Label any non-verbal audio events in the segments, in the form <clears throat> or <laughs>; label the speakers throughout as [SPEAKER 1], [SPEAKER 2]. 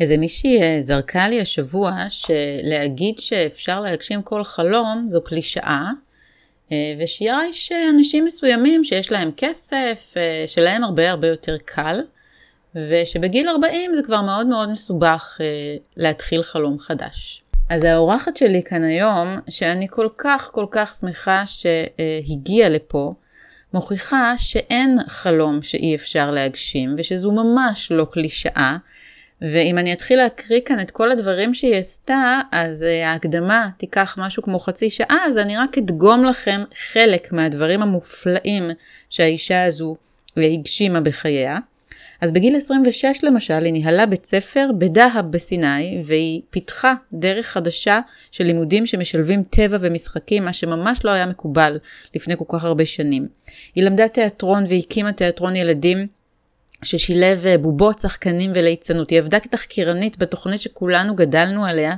[SPEAKER 1] איזה מישהי אה, זרקה לי השבוע שלהגיד שאפשר להגשים כל חלום זו קלישאה, אה, ושיש אנשים מסוימים שיש להם כסף, אה, שלהם הרבה הרבה יותר קל, ושבגיל 40 זה כבר מאוד מאוד מסובך להתחיל חלום חדש. אז האורחת שלי כאן היום, שאני כל כך כל כך שמחה שהגיעה לפה, מוכיחה שאין חלום שאי אפשר להגשים, ושזו ממש לא קלישאה, ואם אני אתחיל להקריא כאן את כל הדברים שהיא עשתה, אז uh, ההקדמה תיקח משהו כמו חצי שעה, אז אני רק אדגום לכם חלק מהדברים המופלאים שהאישה הזו הגשימה בחייה. אז בגיל 26 למשל היא ניהלה בית ספר בדהב בסיני והיא פיתחה דרך חדשה של לימודים שמשלבים טבע ומשחקים, מה שממש לא היה מקובל לפני כל כך הרבה שנים. היא למדה תיאטרון והקימה תיאטרון ילדים ששילב אה, בובות, שחקנים וליצנות. היא עבדה כתחקירנית בתוכנית שכולנו גדלנו עליה,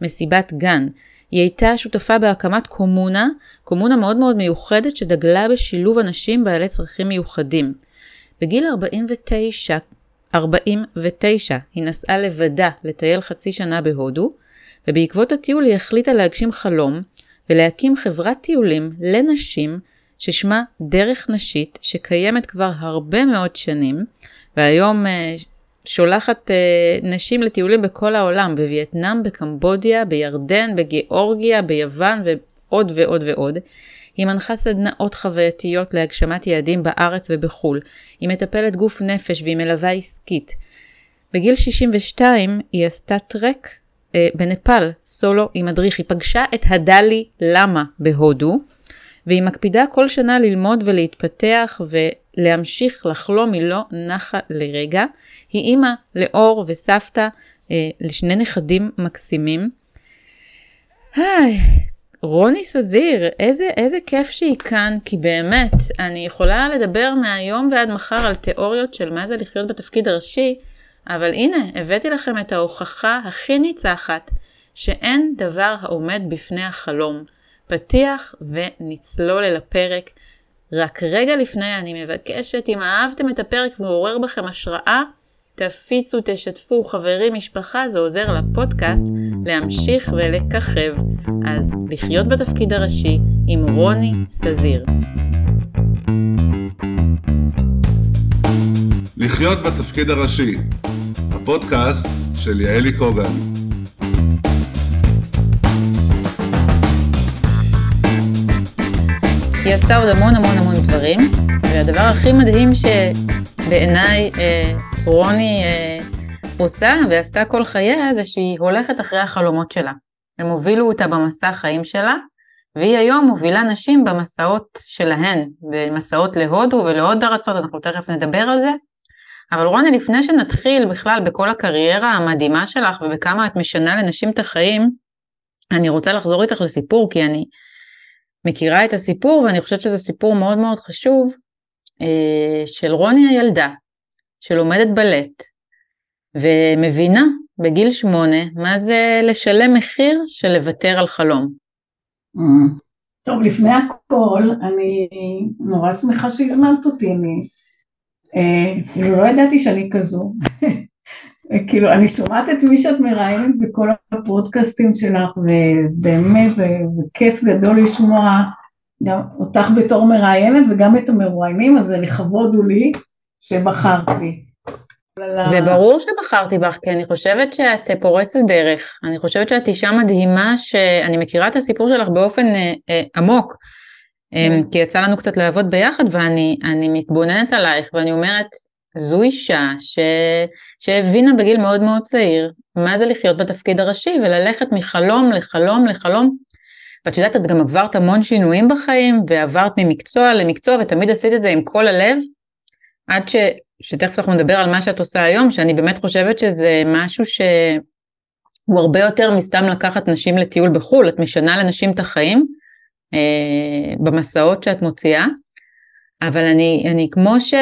[SPEAKER 1] מסיבת גן. היא הייתה שותפה בהקמת קומונה, קומונה מאוד מאוד מיוחדת שדגלה בשילוב אנשים בעלי צרכים מיוחדים. בגיל 49, 49 היא נסעה לבדה לטייל חצי שנה בהודו, ובעקבות הטיול היא החליטה להגשים חלום ולהקים חברת טיולים לנשים ששמה דרך נשית, שקיימת כבר הרבה מאוד שנים, והיום uh, שולחת uh, נשים לטיולים בכל העולם, בווייטנאם, בקמבודיה, בירדן, בגיאורגיה, ביוון ועוד ועוד ועוד. היא מנחה סדנאות חווייתיות להגשמת יעדים בארץ ובחו"ל. היא מטפלת גוף נפש והיא מלווה עסקית. בגיל 62 היא עשתה טרק אה, בנפאל, סולו עם מדריך. היא פגשה את הדלי למה בהודו, והיא מקפידה כל שנה ללמוד ולהתפתח ולהמשיך לחלום, היא לא נחה לרגע. היא אימא לאור וסבתא אה, לשני נכדים מקסימים. היי, רוני סזיר, איזה, איזה כיף שהיא כאן, כי באמת, אני יכולה לדבר מהיום ועד מחר על תיאוריות של מה זה לחיות בתפקיד הראשי, אבל הנה, הבאתי לכם את ההוכחה הכי ניצחת, שאין דבר העומד בפני החלום. פתיח ונצלול אל הפרק. רק רגע לפני אני מבקשת, אם אהבתם את הפרק ועורר בכם השראה, תפיצו, תשתפו, חברים, משפחה, זה עוזר לפודקאסט להמשיך ולככב. אז לחיות בתפקיד הראשי עם רוני סזיר.
[SPEAKER 2] לחיות בתפקיד הראשי, הפודקאסט של יעלי קוגן.
[SPEAKER 1] היא עשתה עוד המון המון המון דברים, והדבר הכי מדהים שבעיניי אה, רוני אה, עושה ועשתה כל חייה זה שהיא הולכת אחרי החלומות שלה. הם הובילו אותה במסע החיים שלה, והיא היום מובילה נשים במסעות שלהן, במסעות להודו ולעוד ארצות, אנחנו תכף נדבר על זה. אבל רוני, לפני שנתחיל בכלל בכל הקריירה המדהימה שלך ובכמה את משנה לנשים את החיים, אני רוצה לחזור איתך לסיפור, כי אני מכירה את הסיפור, ואני חושבת שזה סיפור מאוד מאוד חשוב, אה, של רוני הילדה, שלומדת בלט, ומבינה בגיל שמונה מה זה לשלם מחיר של לוותר על חלום.
[SPEAKER 3] Mm. טוב, לפני הכל, אני נורא שמחה שהזמנת אותי, אני אפילו לא ידעתי שאני כזו. <laughs> כאילו, אני שומעת את מי שאת מראיינת בכל הפודקאסטים שלך, ובאמת זה, זה כיף גדול לשמוע גם אותך בתור מראיינת וגם את המרואיינים, אז זה לכבוד הוא לי שבחרת בי.
[SPEAKER 1] זה ברור שבחרתי בך, כי אני חושבת שאת פורצת דרך. אני חושבת שאת אישה מדהימה, שאני מכירה את הסיפור שלך באופן אה, אה, עמוק, אה. כי יצא לנו קצת לעבוד ביחד, ואני מתבוננת עלייך, ואני אומרת, זו אישה ש... שהבינה בגיל מאוד מאוד צעיר מה זה לחיות בתפקיד הראשי וללכת מחלום לחלום לחלום. ואת יודעת, את גם עברת המון שינויים בחיים ועברת ממקצוע למקצוע ותמיד עשית את זה עם כל הלב, עד ש... שתכף אנחנו נדבר על מה שאת עושה היום, שאני באמת חושבת שזה משהו שהוא הרבה יותר מסתם לקחת נשים לטיול בחו"ל, את משנה לנשים את החיים אה, במסעות שאת מוציאה, אבל אני, אני כמו ש...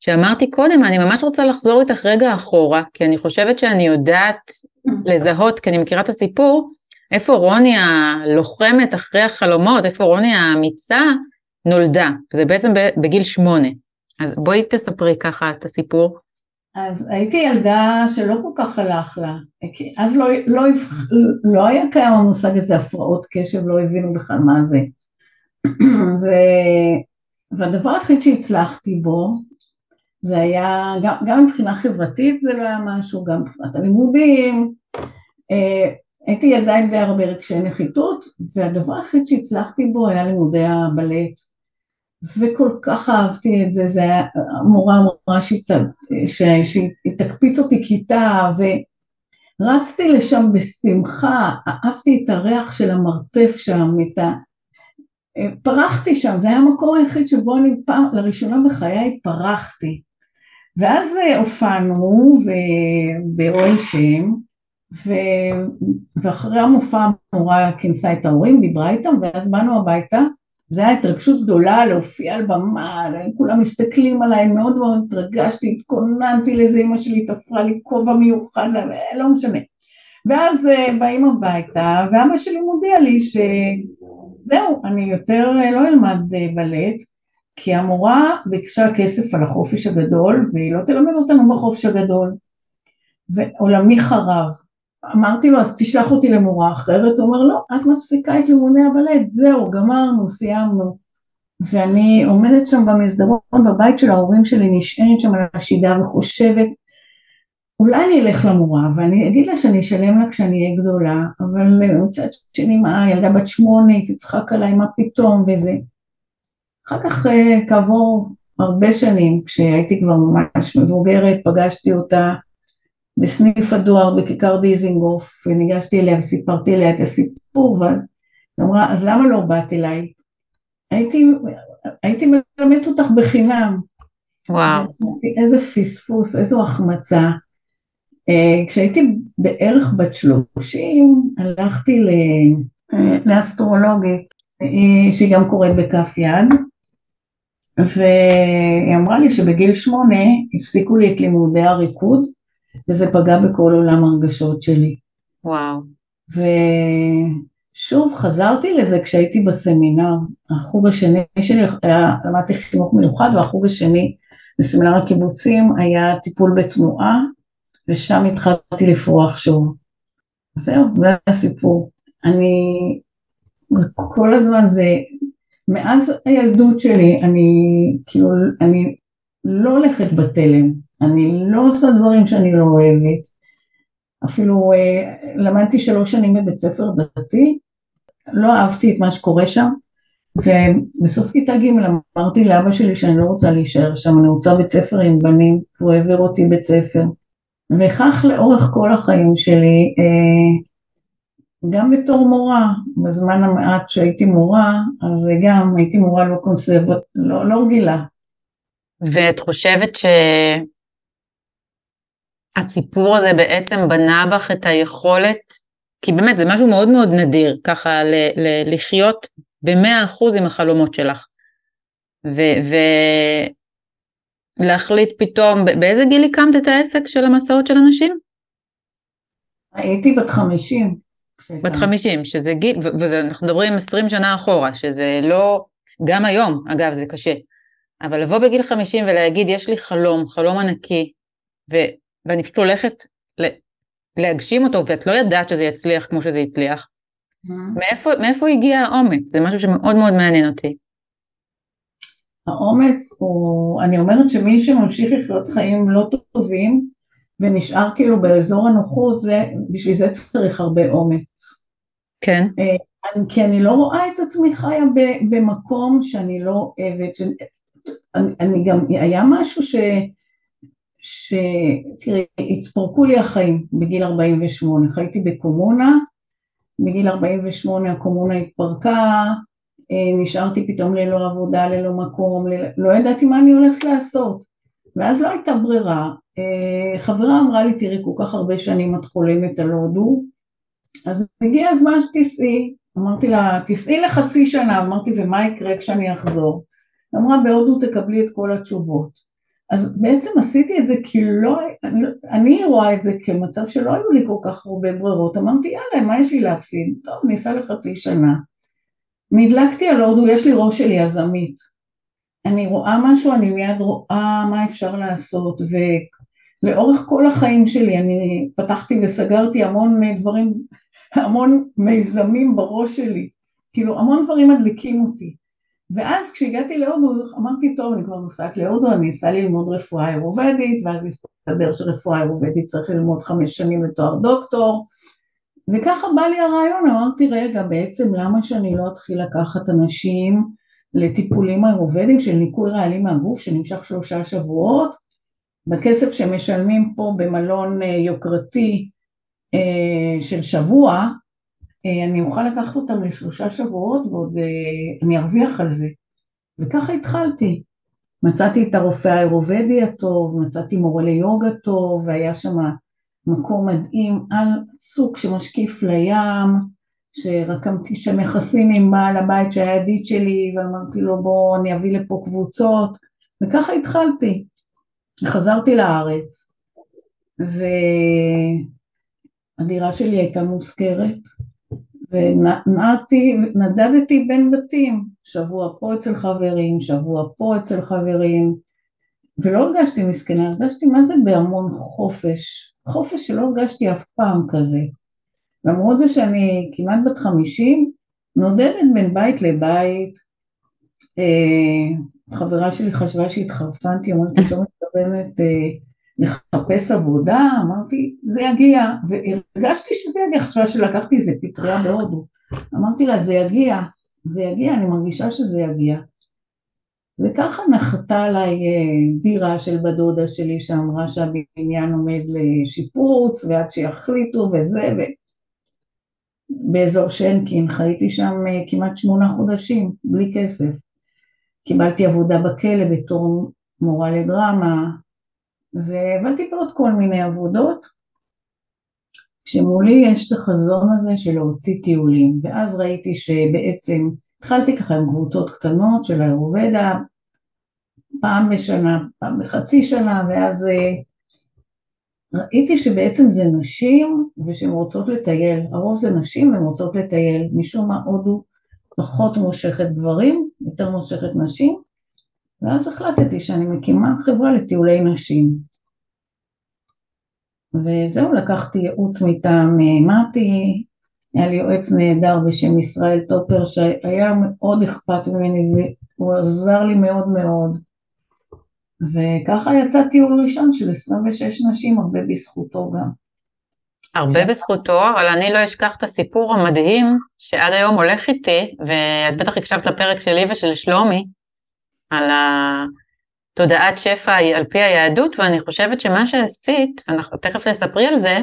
[SPEAKER 1] שאמרתי קודם, אני ממש רוצה לחזור איתך רגע אחורה, כי אני חושבת שאני יודעת לזהות, כי אני מכירה את הסיפור, איפה רוני הלוחמת אחרי החלומות, איפה רוני האמיצה נולדה. זה בעצם בגיל שמונה. אז בואי תספרי ככה את הסיפור.
[SPEAKER 3] אז הייתי ילדה שלא כל כך הלך לה, כי אז לא, לא, לא היה קיים המושג הזה הפרעות קשב, לא הבינו בכלל מה זה. <clears throat> ו, והדבר היחיד שהצלחתי בו, זה היה, גם, גם מבחינה חברתית זה לא היה משהו, גם מבחינת הלימודים, אה, הייתי עם די הרבה רגשי נחיתות, והדבר היחיד שהצלחתי בו היה לימודי הבלט. וכל כך אהבתי את זה, זה היה, המורה אמרה שהיא תקפיץ אותי כיתה, ורצתי לשם בשמחה, אהבתי את הריח של המרתף שם, את ה... פרחתי שם, זה היה המקום היחיד שבו אני פעם, לראשונה בחיי פרחתי. ואז הופענו באוהל שם, ו... ואחרי המופע המורה כינסה את ההורים, דיברה איתם, ואז באנו הביתה, זו הייתה התרגשות גדולה להופיע על במה, כולם מסתכלים עליי, מאוד מאוד התרגשתי, התכוננתי לזה, אמא שלי תפרה לי כובע מיוחד, לא משנה. ואז אה, באים הביתה, ואבא שלי מודיע לי שזהו, אני יותר אה, לא אלמד אה, בלט, כי המורה ביקשה כסף על החופש הגדול, והיא לא תלמד אותנו בחופש הגדול. ועולמי חרב. אמרתי לו, אז תשלח אותי למורה אחרת, הוא אומר, לא, את מפסיקה את לימודי הבלט, זהו, גמרנו, סיימנו. ואני עומדת שם במסדרון בבית של ההורים שלי, נשענת שם על השידה וחושבת, אולי אני אלך למורה ואני אגיד לה שאני אשלם לה כשאני אהיה גדולה, אבל מצד שני, מה, ילדה בת שמונה, תצחק עליי, מה פתאום, וזה. אחר כך, אה, כעבור הרבה שנים, כשהייתי כבר ממש מבוגרת, פגשתי אותה בסניף הדואר בכיכר דיזינגוף, וניגשתי אליה וסיפרתי אליה את הסיפור, ואז היא אמרה, אז למה לא באת אליי? הייתי, הייתי מלמדת אותך בחינם.
[SPEAKER 1] וואו.
[SPEAKER 3] איזה פספוס, איזו החמצה. אה, כשהייתי בערך בת שלושים, הלכתי אה, לאסטרולוגית, שהיא גם קוראת בכף יד, והיא אמרה לי שבגיל שמונה הפסיקו לי את לימודי הריקוד, וזה פגע בכל עולם הרגשות שלי.
[SPEAKER 1] וואו.
[SPEAKER 3] ושוב, חזרתי לזה כשהייתי בסמינר. החוג השני שלי היה, למדתי חינוך מיוחד, והחוג השני בסמינר הקיבוצים היה טיפול בתנועה, ושם התחלתי לפרוח שוב. זהו, זה הסיפור. אני, כל הזמן זה, מאז הילדות שלי, אני כאילו, אני לא הולכת בתלם. אני לא עושה דברים שאני לא אוהבת. אפילו אה, למדתי שלוש שנים בבית ספר דתי, לא אהבתי את מה שקורה שם, ובסוף כיתה ג' אמרתי לאבא שלי שאני לא רוצה להישאר שם, אני רוצה בית ספר עם בנים, והוא העביר אותי בית ספר. וכך לאורך כל החיים שלי, אה, גם בתור מורה, בזמן המעט שהייתי מורה, אז גם הייתי מורה לא קונסרבט, לא, לא רגילה.
[SPEAKER 1] ואת חושבת ש... הסיפור הזה בעצם בנה בך את היכולת, כי באמת זה משהו מאוד מאוד נדיר, ככה ל- ל- לחיות במאה אחוז עם החלומות שלך. ולהחליט פתאום, באיזה גיל הקמת את העסק של המסעות של אנשים?
[SPEAKER 3] הייתי בת חמישים.
[SPEAKER 1] בת חמישים, שזה גיל, ואנחנו מדברים עשרים שנה אחורה, שזה לא, גם היום, אגב, זה קשה. אבל לבוא בגיל חמישים ולהגיד, יש לי חלום, חלום ענקי, ו- ואני פשוט הולכת להגשים אותו, ואת לא ידעת שזה יצליח כמו שזה הצליח. מאיפה, מאיפה הגיע האומץ? זה משהו שמאוד מאוד מעניין אותי.
[SPEAKER 3] האומץ הוא, אני אומרת שמי שממשיך לחיות חיים לא טובים ונשאר כאילו באזור הנוחות, זה, בשביל זה צריך הרבה אומץ.
[SPEAKER 1] כן.
[SPEAKER 3] אה, כי אני לא רואה את עצמי חיה במקום שאני לא אוהבת, אני, אני גם, היה משהו ש... שתראי, התפרקו לי החיים בגיל 48, חייתי בקומונה, בגיל 48 הקומונה התפרקה, אה, נשארתי פתאום ללא עבודה, ללא מקום, ל... לא ידעתי מה אני הולכת לעשות, ואז לא הייתה ברירה, אה, חברה אמרה לי, תראי, כל כך הרבה שנים את חולמת על הודו, אז הגיע הזמן שתיסעי, אמרתי לה, תיסעי לחצי שנה, אמרתי, ומה יקרה כשאני אחזור? אמרה, בהודו תקבלי את כל התשובות. אז בעצם עשיתי את זה כי לא, אני, אני רואה את זה כמצב שלא היו לי כל כך הרבה ברירות, אמרתי יאללה מה יש לי להפסיד, טוב ניסע לחצי שנה, נדלקתי על הודו, יש לי ראש של יזמית, אני רואה משהו, אני מיד רואה מה אפשר לעשות, לאורך כל החיים שלי אני פתחתי וסגרתי המון דברים, המון מיזמים בראש שלי, כאילו המון דברים מדליקים אותי. ואז כשהגעתי להודו אמרתי טוב אני כבר נוסעת להודו אני אסע ללמוד רפואה אירובדית ואז הסתבר שרפואה אירובדית צריך ללמוד חמש שנים לתואר דוקטור וככה בא לי הרעיון אמרתי רגע בעצם למה שאני לא אתחיל לקחת אנשים לטיפולים אירובדיים של ניקוי רעלים מהגוף שנמשך שלושה שבועות. בכסף שמשלמים פה במלון אה, יוקרתי אה, של שבוע אה, אני אוכל לקחת אותם לשלושה שבועות ועוד אני ארוויח על זה. וככה התחלתי. מצאתי את הרופא האירובדי הטוב, מצאתי מורה ליוגה טוב והיה שם מקום מדהים על צוק שמשקיף לים שרקמתי שם יחסים עם בעל הבית שהיה ידיד שלי ואמרתי לו בוא אני אביא לפה קבוצות. וככה התחלתי. חזרתי לארץ והדירה שלי הייתה מושכרת ונעתי, נדדתי בין בתים, שבוע פה אצל חברים, שבוע פה אצל חברים ולא הרגשתי מסכנה, הרגשתי מה זה בהמון חופש, חופש שלא הרגשתי אף פעם כזה למרות זה שאני כמעט בת חמישים, נודדת בין בית לבית, אה, חברה שלי חשבה שהתחרפנתי, אמרתי, לא מתכוונת אה, לחפש עבודה, אמרתי, זה יגיע, והרגשתי שזה יגיע, חשבה שלקחתי איזה פטריה בהודו, אמרתי לה, זה יגיע, זה יגיע, אני מרגישה שזה יגיע. וככה נחתה עליי אה, דירה של בת דודה שלי שאמרה שהבניין עומד לשיפוץ ועד שיחליטו וזה. באזור שנקין, חייתי שם אה, כמעט שמונה חודשים, בלי כסף. קיבלתי עבודה בכלא בתור מורה לדרמה, והבנתי בעוד כל מיני עבודות, כשמולי יש את החזון הזה של להוציא טיולים, ואז ראיתי שבעצם התחלתי ככה עם קבוצות קטנות של האירובדה, פעם בשנה, פעם בחצי שנה, ואז אה, ראיתי שבעצם זה נשים ושהן רוצות לטייל, הרוב זה נשים והן רוצות לטייל, משום מה הודו פחות מושכת גברים, יותר מושכת נשים, ואז החלטתי שאני מקימה חברה לטיולי נשים. וזהו, לקחתי ייעוץ מטעם אה, מתי, היה לי יועץ נהדר בשם ישראל טופר שהיה מאוד אכפת ממני והוא עזר לי מאוד מאוד וככה יצא טיול ראשון של 26 נשים, הרבה בזכותו גם.
[SPEAKER 1] הרבה בזכותו, אבל אני לא אשכח את הסיפור המדהים שעד היום הולך איתי, ואת בטח הקשבת לפרק שלי ושל שלומי, על התודעת שפע על פי היהדות, ואני חושבת שמה שעשית, ואנחנו תכף תספרי על זה,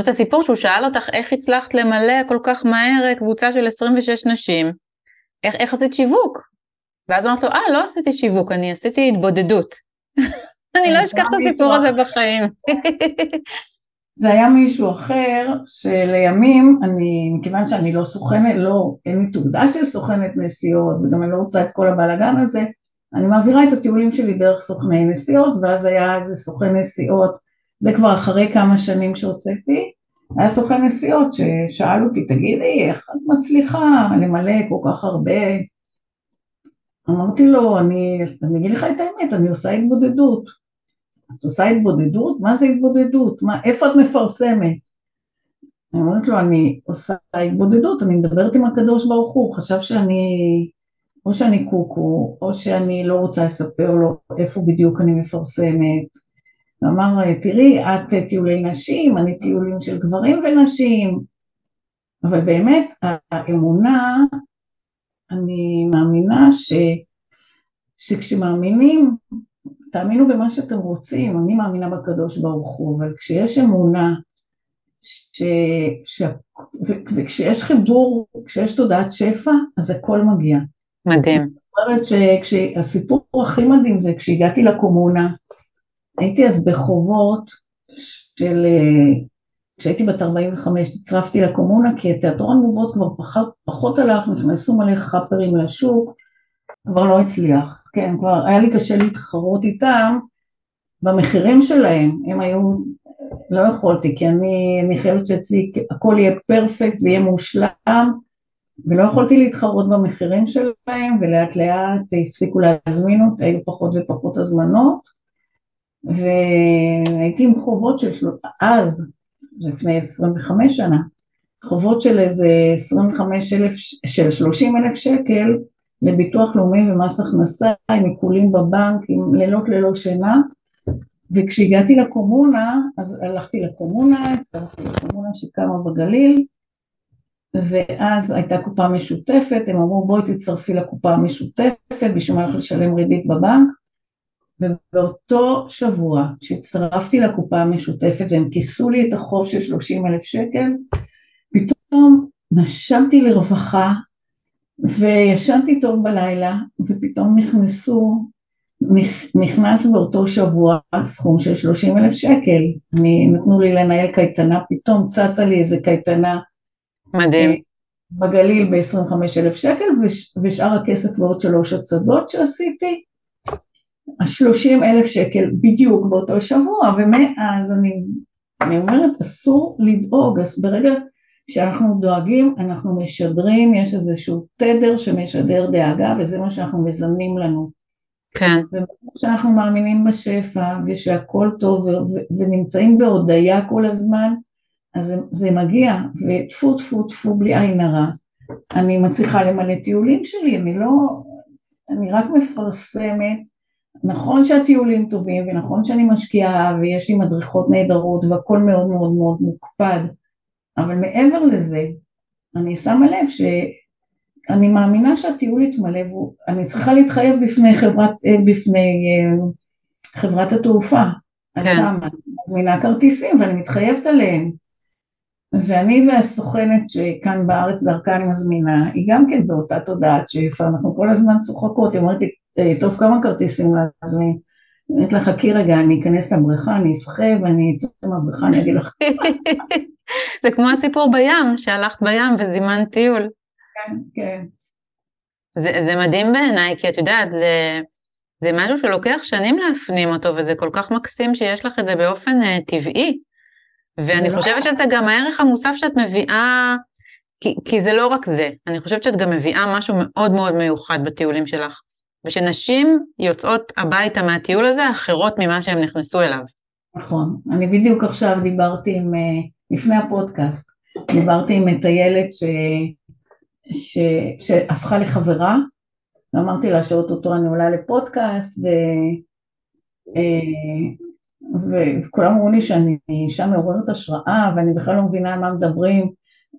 [SPEAKER 1] את הסיפור שהוא שאל אותך איך הצלחת למלא כל כך מהר קבוצה של 26 נשים, איך, איך עשית שיווק? ואז אמרת לו, אה, לא עשיתי שיווק, אני עשיתי התבודדות. <laughs> אני לא אשכח את הסיפור הזה בחיים. <laughs>
[SPEAKER 3] זה היה מישהו אחר שלימים אני, מכיוון שאני לא סוכנת, לא, אין לי תעודה של סוכנת נסיעות וגם אני לא רוצה את כל הבלאגן הזה, אני מעבירה את הטיולים שלי דרך סוכני נסיעות ואז היה איזה סוכן נסיעות, זה כבר אחרי כמה שנים שהוצאתי, היה סוכן נסיעות ששאל אותי, תגידי, איך את מצליחה למלא כל כך הרבה אמרתי לו, אני, אני אגיד לך את האמת, אני עושה התבודדות. את עושה התבודדות? מה זה התבודדות? מה, איפה את מפרסמת? אני אומרת לו, אני עושה התבודדות, אני מדברת עם הקדוש ברוך הוא, חשב שאני, או שאני קוקו, או שאני לא רוצה לספר לו איפה בדיוק אני מפרסמת. הוא אמר, תראי, את טיולי נשים, אני טיולים של גברים ונשים, אבל באמת האמונה אני מאמינה ש, שכשמאמינים, תאמינו במה שאתם רוצים, אני מאמינה בקדוש ברוך הוא, אבל כשיש אמונה, ש, ש, ו, וכשיש חיבור, כשיש תודעת שפע, אז הכל מגיע.
[SPEAKER 1] מדהים.
[SPEAKER 3] זאת אומרת שהסיפור הכי מדהים זה כשהגעתי לקומונה, הייתי אז בחובות של כשהייתי בת 45 הצטרפתי לקומונה כי התיאטרון בובות כבר פחות, פחות הלך, נכנסו מלא חאפרים לשוק, כבר לא הצליח, כן, כבר היה לי קשה להתחרות איתם. במחירים שלהם, הם היו, לא יכולתי כי אני, אני חייבת שאצלי הכל יהיה פרפקט ויהיה מושלם ולא יכולתי להתחרות במחירים שלהם ולאט לאט הפסיקו להזמין אותי, היו פחות ופחות הזמנות והייתי עם חובות של, של... אז, לפני 25 שנה, חובות של איזה 25 אלף, של 30 אלף שקל לביטוח לאומי ומס הכנסה, עם עיקולים בבנק, עם לילות ללא שינה, וכשהגעתי לקומונה, אז הלכתי לקומונה, הצטרפתי לקומונה שקמה בגליל, ואז הייתה קופה משותפת, הם אמרו בואי תצטרפי לקופה המשותפת, בשביל מה לך לשלם ריבית בבנק, ובאותו שבוע שהצטרפתי לקופה המשותפת והם כיסו לי את החוב של 30 אלף שקל, פתאום נשמתי לרווחה וישנתי טוב בלילה ופתאום נכנסו, נכנס באותו שבוע סכום של 30 אלף שקל, נתנו לי לנהל קייטנה, פתאום צצה לי איזה קייטנה
[SPEAKER 1] מדהים. אה,
[SPEAKER 3] בגליל ב-25 אלף שקל ושאר הכסף ועוד שלוש הצגות שעשיתי השלושים אלף שקל בדיוק באותו שבוע, ומאז אני, אני אומרת אסור לדאוג, אז ברגע שאנחנו דואגים אנחנו משדרים, יש איזשהו תדר שמשדר דאגה וזה מה שאנחנו מזמנים לנו.
[SPEAKER 1] כן.
[SPEAKER 3] וכשאנחנו מאמינים בשפע ושהכול טוב ונמצאים בהודיה כל הזמן, אז זה, זה מגיע, וטפו טפו טפו בלי עין הרע. אני מצליחה למלא טיולים שלי, אני לא, אני רק מפרסמת נכון שהטיולים טובים ונכון שאני משקיעה ויש לי מדריכות נהדרות והכל מאוד מאוד מאוד מוקפד אבל מעבר לזה אני שמה לב שאני מאמינה שהטיול יתמלא ואני צריכה להתחייב בפני חברת, אה, בפני אה, חברת התעופה כן. על כמה, מזמינה כרטיסים ואני מתחייבת עליהם ואני והסוכנת שכאן בארץ דרכה אני מזמינה היא גם כן באותה תודעת שאיפה אנחנו כל הזמן צוחקות היא אומרת לי טוב כמה כרטיסים להזמין. אני אומרת לה חכי רגע, אני אכנס לבריכה, אני אשחה ואני אצא מהבריכה, אני אגיד לך. <laughs>
[SPEAKER 1] זה כמו הסיפור בים, שהלכת בים וזימנת טיול.
[SPEAKER 3] כן, כן.
[SPEAKER 1] זה, זה מדהים בעיניי, כי את יודעת, זה, זה משהו שלוקח שנים להפנים אותו, וזה כל כך מקסים שיש לך את זה באופן uh, טבעי. ואני לא חושבת. שזה גם הערך המוסף שאת מביאה, כי, כי זה לא רק זה, אני חושבת שאת גם מביאה משהו מאוד מאוד מיוחד בטיולים שלך. ושנשים יוצאות הביתה מהטיול הזה אחרות ממה שהן נכנסו אליו.
[SPEAKER 3] נכון, אני בדיוק עכשיו דיברתי עם, אה, לפני הפודקאסט, דיברתי עם מטיילת ש... ש... שהפכה לחברה, ואמרתי לה שאו-טו-טו אני עולה לפודקאסט, ו... אה, וכולם אמרו לי שאני אישה מעוררת השראה ואני בכלל לא מבינה על מה מדברים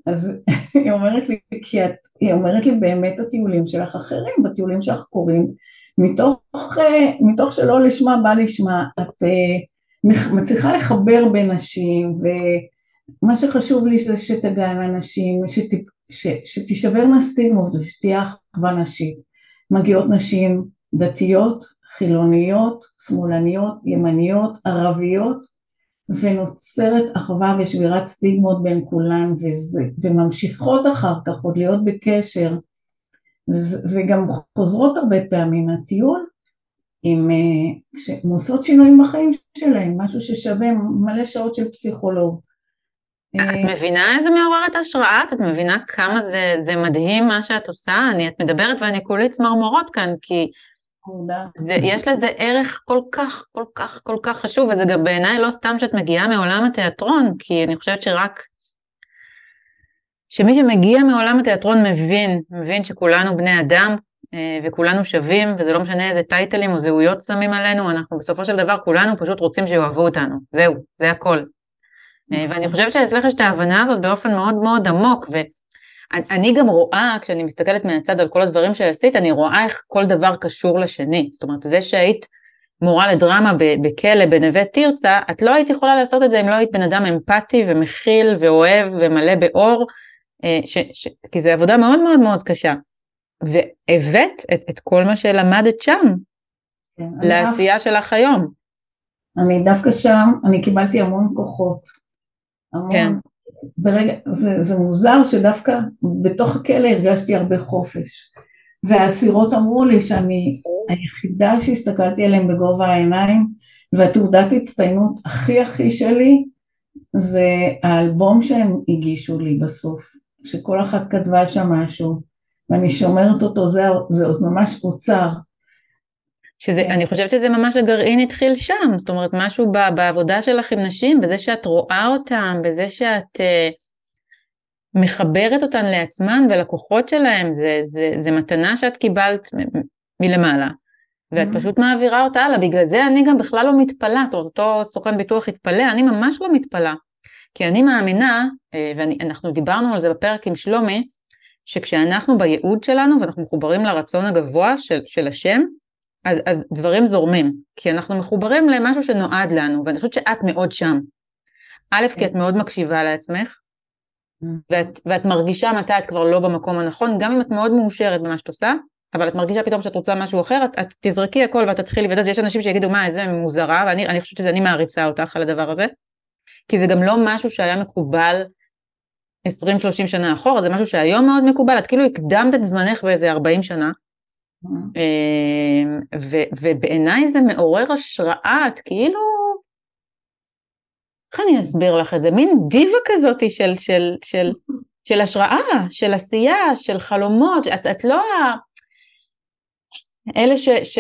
[SPEAKER 3] אז <laughs> היא אומרת לי, כי את, היא אומרת לי באמת הטיולים שלך אחרים, בטיולים שלך קורים, מתוך, אה, מתוך שלא לשמה בא לשמה, את uh, מצליחה לחבר בין נשים, ומה שחשוב לי זה שתגענה נשים, שת, ש, סטיגמות ושתהיה אחווה נשית. מגיעות נשים דתיות, חילוניות, שמאלניות, ימניות, ערביות, ונוצרת אחווה ושבירת סטיגמות בין כולן וזה, וממשיכות אחר כך עוד להיות בקשר וגם חוזרות הרבה פעמים מהטיול עם, כשהן עושות שינויים בחיים שלהם, משהו ששווה מלא שעות של פסיכולוג.
[SPEAKER 1] את מבינה איזה מעוררת השראה? את מבינה כמה זה, זה מדהים מה שאת עושה? אני, את מדברת ואני כולי צמרמורות כאן, כי זה, יש לזה ערך כל כך, כל כך, כל כך חשוב, וזה גם בעיניי לא סתם שאת מגיעה מעולם התיאטרון, כי אני חושבת שרק... שמי שמגיע מעולם התיאטרון מבין, מבין שכולנו בני אדם אה, וכולנו שווים, וזה לא משנה איזה טייטלים או זהויות שמים עלינו, אנחנו בסופו של דבר כולנו פשוט רוצים שיאהבו אותנו, זהו, זה הכל. אה, ואני חושבת שאצלך יש את ההבנה הזאת באופן מאוד מאוד עמוק, ו... אני גם רואה, כשאני מסתכלת מהצד על כל הדברים שעשית, אני רואה איך כל דבר קשור לשני. זאת אומרת, זה שהיית מורה לדרמה בכלא בנווה תרצה, את לא היית יכולה לעשות את זה אם לא היית בן אדם אמפתי ומכיל ואוהב ומלא באור, אה, ש, ש, כי זו עבודה מאוד מאוד מאוד קשה. והבאת את, את כל מה שלמדת שם כן, לעשייה שלך היום.
[SPEAKER 3] אני דווקא שם, אני קיבלתי המון כוחות. המון. כן. ברגע, זה, זה מוזר שדווקא בתוך הכלא הרגשתי הרבה חופש. והאסירות אמרו לי שאני היחידה שהסתכלתי עליהם בגובה העיניים והתעודת הצטיינות הכי הכי שלי זה האלבום שהם הגישו לי בסוף שכל אחת כתבה שם משהו ואני שומרת אותו זה, זה עוד ממש אוצר
[SPEAKER 1] שזה,
[SPEAKER 3] כן.
[SPEAKER 1] אני חושבת שזה ממש הגרעין התחיל שם, זאת אומרת משהו ב, בעבודה שלך עם נשים, בזה שאת רואה אותן, בזה שאת uh, מחברת אותן לעצמן ולכוחות שלהם, זה, זה, זה מתנה שאת קיבלת מ- מלמעלה, ואת
[SPEAKER 3] Mhm.
[SPEAKER 1] פשוט מעבירה אותה הלאה, בגלל זה אני גם בכלל לא מתפלאה, זאת אומרת אותו סוכן ביטוח התפלא, אני ממש לא מתפלאה, כי אני מאמינה, אה, ואנחנו דיברנו על זה בפרק עם שלומי, שכשאנחנו בייעוד שלנו ואנחנו מחוברים לרצון הגבוה של, של השם, אז, אז דברים זורמים, כי אנחנו מחוברים למשהו שנועד לנו, ואני חושבת שאת מאוד שם. א', כי את מאוד מקשיבה לעצמך, ואת, ואת מרגישה מתי את כבר לא במקום הנכון, גם אם את מאוד מאושרת במה שאת עושה, אבל את מרגישה פתאום שאת רוצה משהו אחר, את, את תזרקי הכל ואת תתחילי, ואת יודעת, יש אנשים שיגידו, מה, איזה מוזרה, ואני אני חושבת שאני מעריצה אותך על הדבר הזה, כי זה גם לא משהו שהיה מקובל 20-30 שנה אחורה, זה משהו שהיום מאוד מקובל, את כאילו הקדמת את זמנך באיזה 40 שנה, ו- ובעיניי זה מעורר השראה, את כאילו... איך אני אסביר לך את זה? מין דיבה כזאת של, של, של, של השראה, של עשייה, של חלומות, את, את לא ה... אלה ש, ש...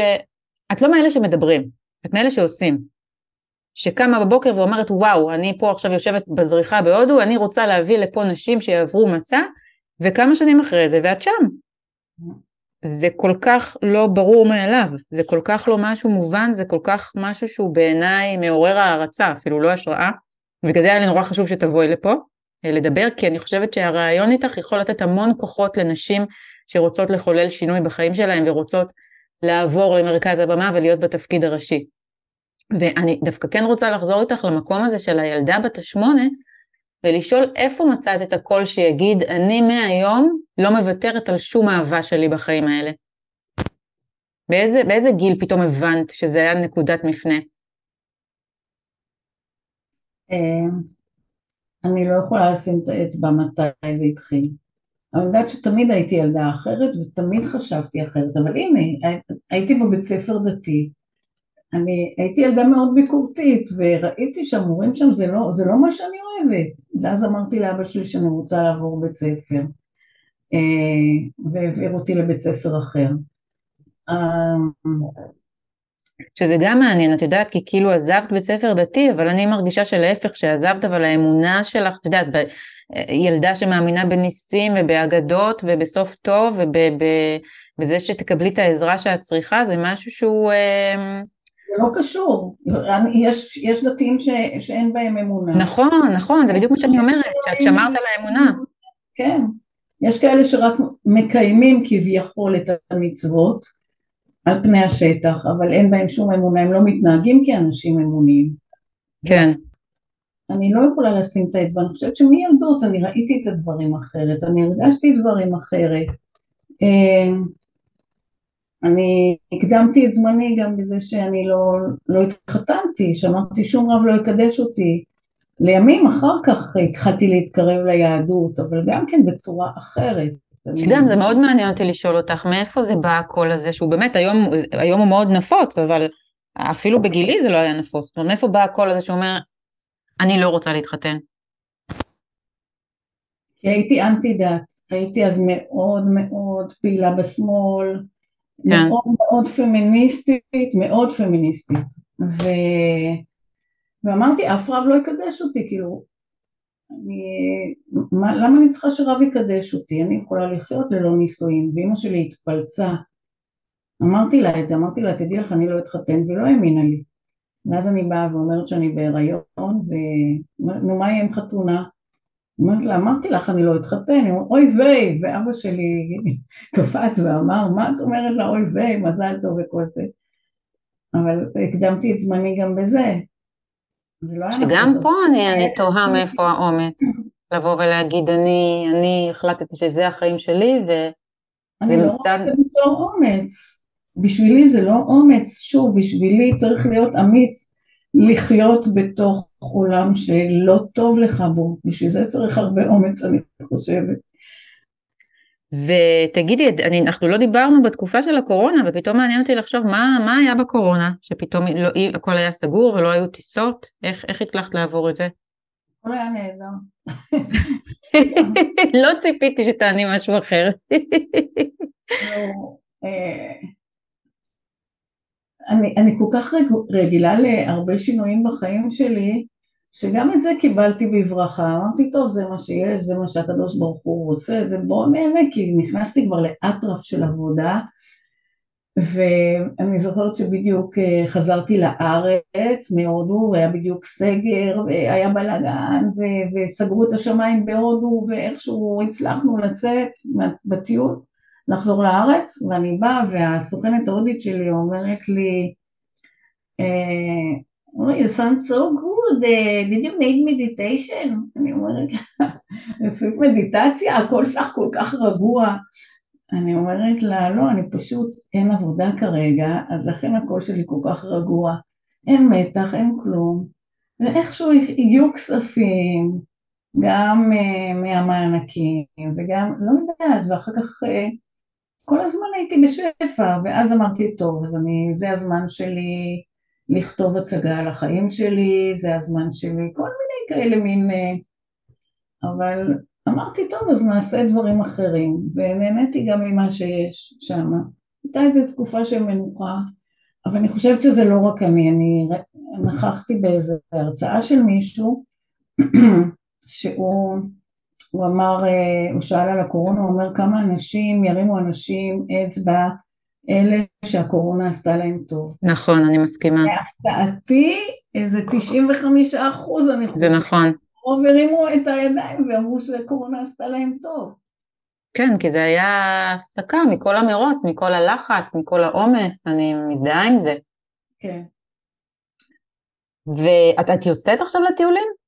[SPEAKER 1] את לא מאלה שמדברים, את מאלה שעושים. שקמה בבוקר ואומרת, וואו, אני פה עכשיו יושבת בזריחה בהודו, אני רוצה להביא לפה נשים שיעברו מסע, וכמה שנים אחרי זה, ואת שם. זה כל כך לא ברור מאליו, זה כל כך לא משהו מובן, זה כל כך משהו שהוא בעיניי מעורר הערצה, אפילו לא השראה. ובגלל זה היה לי נורא חשוב שתבואי לפה אה, לדבר, כי אני חושבת שהרעיון איתך יכול לתת המון כוחות לנשים שרוצות לחולל שינוי בחיים שלהן ורוצות לעבור למרכז הבמה ולהיות בתפקיד הראשי. ואני דווקא כן רוצה לחזור איתך למקום הזה של הילדה בת השמונה, ולשאול איפה מצאת את הקול שיגיד, אני מהיום לא מוותרת על שום אהבה שלי בחיים האלה. באיזה, באיזה גיל פתאום הבנת שזה היה נקודת מפנה?
[SPEAKER 3] אה, אני לא יכולה לשים את האצבע מתי זה התחיל. אני יודעת שתמיד הייתי ילדה אחרת ותמיד חשבתי אחרת, אבל הנה, הייתי בבית ספר דתי, אני הייתי ילדה מאוד ביקורתית וראיתי שהמורים שם זה לא, זה לא מה שאני אוהבת, ואז אמרתי לאבא שלי שאני רוצה לעבור בית ספר, אה, והעביר אותי לבית ספר אחר. אה,
[SPEAKER 1] שזה גם מעניין, את יודעת, כי כאילו עזבת בית ספר דתי, אבל אני מרגישה שלהפך, שעזבת, אבל האמונה שלך, את יודעת, ב- ילדה שמאמינה בניסים ובאגדות ובסוף טוב ובזה שתקבלי את העזרה שאת צריכה, זה משהו שהוא... אה,
[SPEAKER 3] זה לא קשור, יש, יש דתיים ש, שאין בהם אמונה.
[SPEAKER 1] נכון, נכון, זה בדיוק מה שאני אומרת, שאת שמרת על האמונה.
[SPEAKER 3] כן, יש כאלה שרק מקיימים כביכול את המצוות על פני השטח, אבל אין בהם שום אמונה, הם לא מתנהגים כאנשים אמוניים.
[SPEAKER 1] כן.
[SPEAKER 3] אני לא יכולה לשים את האצבע, אני חושבת שמילדות אני ראיתי את הדברים אחרת, אני הרגשתי דברים אחרת. אני הקדמתי את זמני גם בזה שאני לא, לא התחתנתי, שאמרתי שום רב לא יקדש אותי. לימים אחר כך התחלתי להתקרב ליהדות, אבל גם כן בצורה אחרת.
[SPEAKER 1] שגם זה מאוד מעניין אותי לשאול אותך, מאיפה זה בא הקול הזה, שהוא באמת היום, היום הוא מאוד נפוץ, אבל אפילו בגילי זה לא היה נפוץ. זאת אומרת, מאיפה בא הקול הזה שאומר, אני לא רוצה להתחתן?
[SPEAKER 3] כי הייתי אנטי דת, הייתי אז מאוד מאוד פעילה בשמאל,
[SPEAKER 1] כן.
[SPEAKER 3] מאוד מאוד פמיניסטית, מאוד פמיניסטית. ו... ואמרתי, אף רב לא יקדש אותי, כאילו, אני... מה, למה אני צריכה שרב יקדש אותי? אני יכולה לחיות ללא נישואין, ואימא שלי התפלצה. אמרתי לה את זה, אמרתי לה, תדעי לך, אני לא אתחתן, ולא האמינה לי. ואז אני באה ואומרת שאני בהיריון, ונו, מה יהיה עם חתונה? אמרתי לה, אמרתי לך, אני לא אתחתן, אוי ויי, ואבא שלי <laughs> קפץ ואמר, מה את אומרת לה, אוי ויי, מזל טוב וכל זה. אבל הקדמתי את זמני גם בזה. זה לא
[SPEAKER 1] שגם. פה אני, אני תוהה מאיפה האומץ, לבוא ולהגיד, אני, אני החלטתי שזה החיים שלי, ו...
[SPEAKER 3] אני לא זה בתור אומץ. בשבילי זה לא אומץ, שוב, בשבילי צריך להיות אמיץ לחיות בתוך עולם שלא טוב לך בו, בשביל זה צריך הרבה אומץ, אני חושבת.
[SPEAKER 1] ותגידי, אני, אנחנו לא דיברנו בתקופה של הקורונה, ופתאום מעניין אותי לחשוב מה, מה היה בקורונה, שפתאום לא, הכל היה סגור ולא היו טיסות, איך, איך הצלחת לעבור את זה?
[SPEAKER 3] הכל היה נהדר. <laughs>
[SPEAKER 1] לא ציפיתי שתעני משהו אחר.
[SPEAKER 3] אני, אני כל כך רג, רגילה להרבה שינויים בחיים שלי, שגם את זה קיבלתי בברכה, אמרתי טוב זה מה שיש, זה מה שהקדוש ברוך הוא רוצה, זה בוא נהנה כי נכנסתי כבר לאטרף של עבודה. ואני זוכרת שבדיוק אה, חזרתי לארץ מהודו והיה בדיוק סגר והיה בלאגן וסגרו את השמיים בהודו ואיכשהו הצלחנו לצאת בטיול לחזור לארץ ואני באה והסוכנת ההודית שלי אומרת לי אה, Oh, you sound so good, did you make meditation? אני אומרת לה, עשית מדיטציה, הקול שלך כל כך רגוע. אני אומרת לה, לא, אני פשוט, אין עבודה כרגע, אז לכן הקול שלי כל כך רגוע. אין מתח, אין כלום. ואיכשהו הגיעו כספים, גם uh, מהמענקים, וגם, לא יודעת, ואחר כך uh, כל הזמן הייתי בשפע, ואז אמרתי, טוב, אז אני, זה הזמן שלי לכתוב הצגה על החיים שלי, זה הזמן שלי, כל מיני כאלה מין... אה, אבל אמרתי, טוב, אז נעשה דברים אחרים, ונהניתי גם ממה שיש שם. הייתה איזו תקופה של מנוחה, אבל אני חושבת שזה לא רק אני, אני נכחתי באיזו הרצאה של מישהו, <clears throat> שהוא הוא אמר, אה, הוא שאל על הקורונה, הוא אומר כמה אנשים ירימו אנשים אצבע אלה שהקורונה עשתה להם טוב.
[SPEAKER 1] נכון, אני מסכימה.
[SPEAKER 3] להפתעתי, איזה 95 אחוז, אני
[SPEAKER 1] חושבת. זה נכון.
[SPEAKER 3] רוב הרימו את הידיים ואמרו שהקורונה עשתה להם טוב.
[SPEAKER 1] כן, כי זה היה הפסקה מכל המרוץ, מכל הלחץ, מכל העומס, אני מזדהה עם זה.
[SPEAKER 3] כן.
[SPEAKER 1] ואת יוצאת עכשיו לטיולים?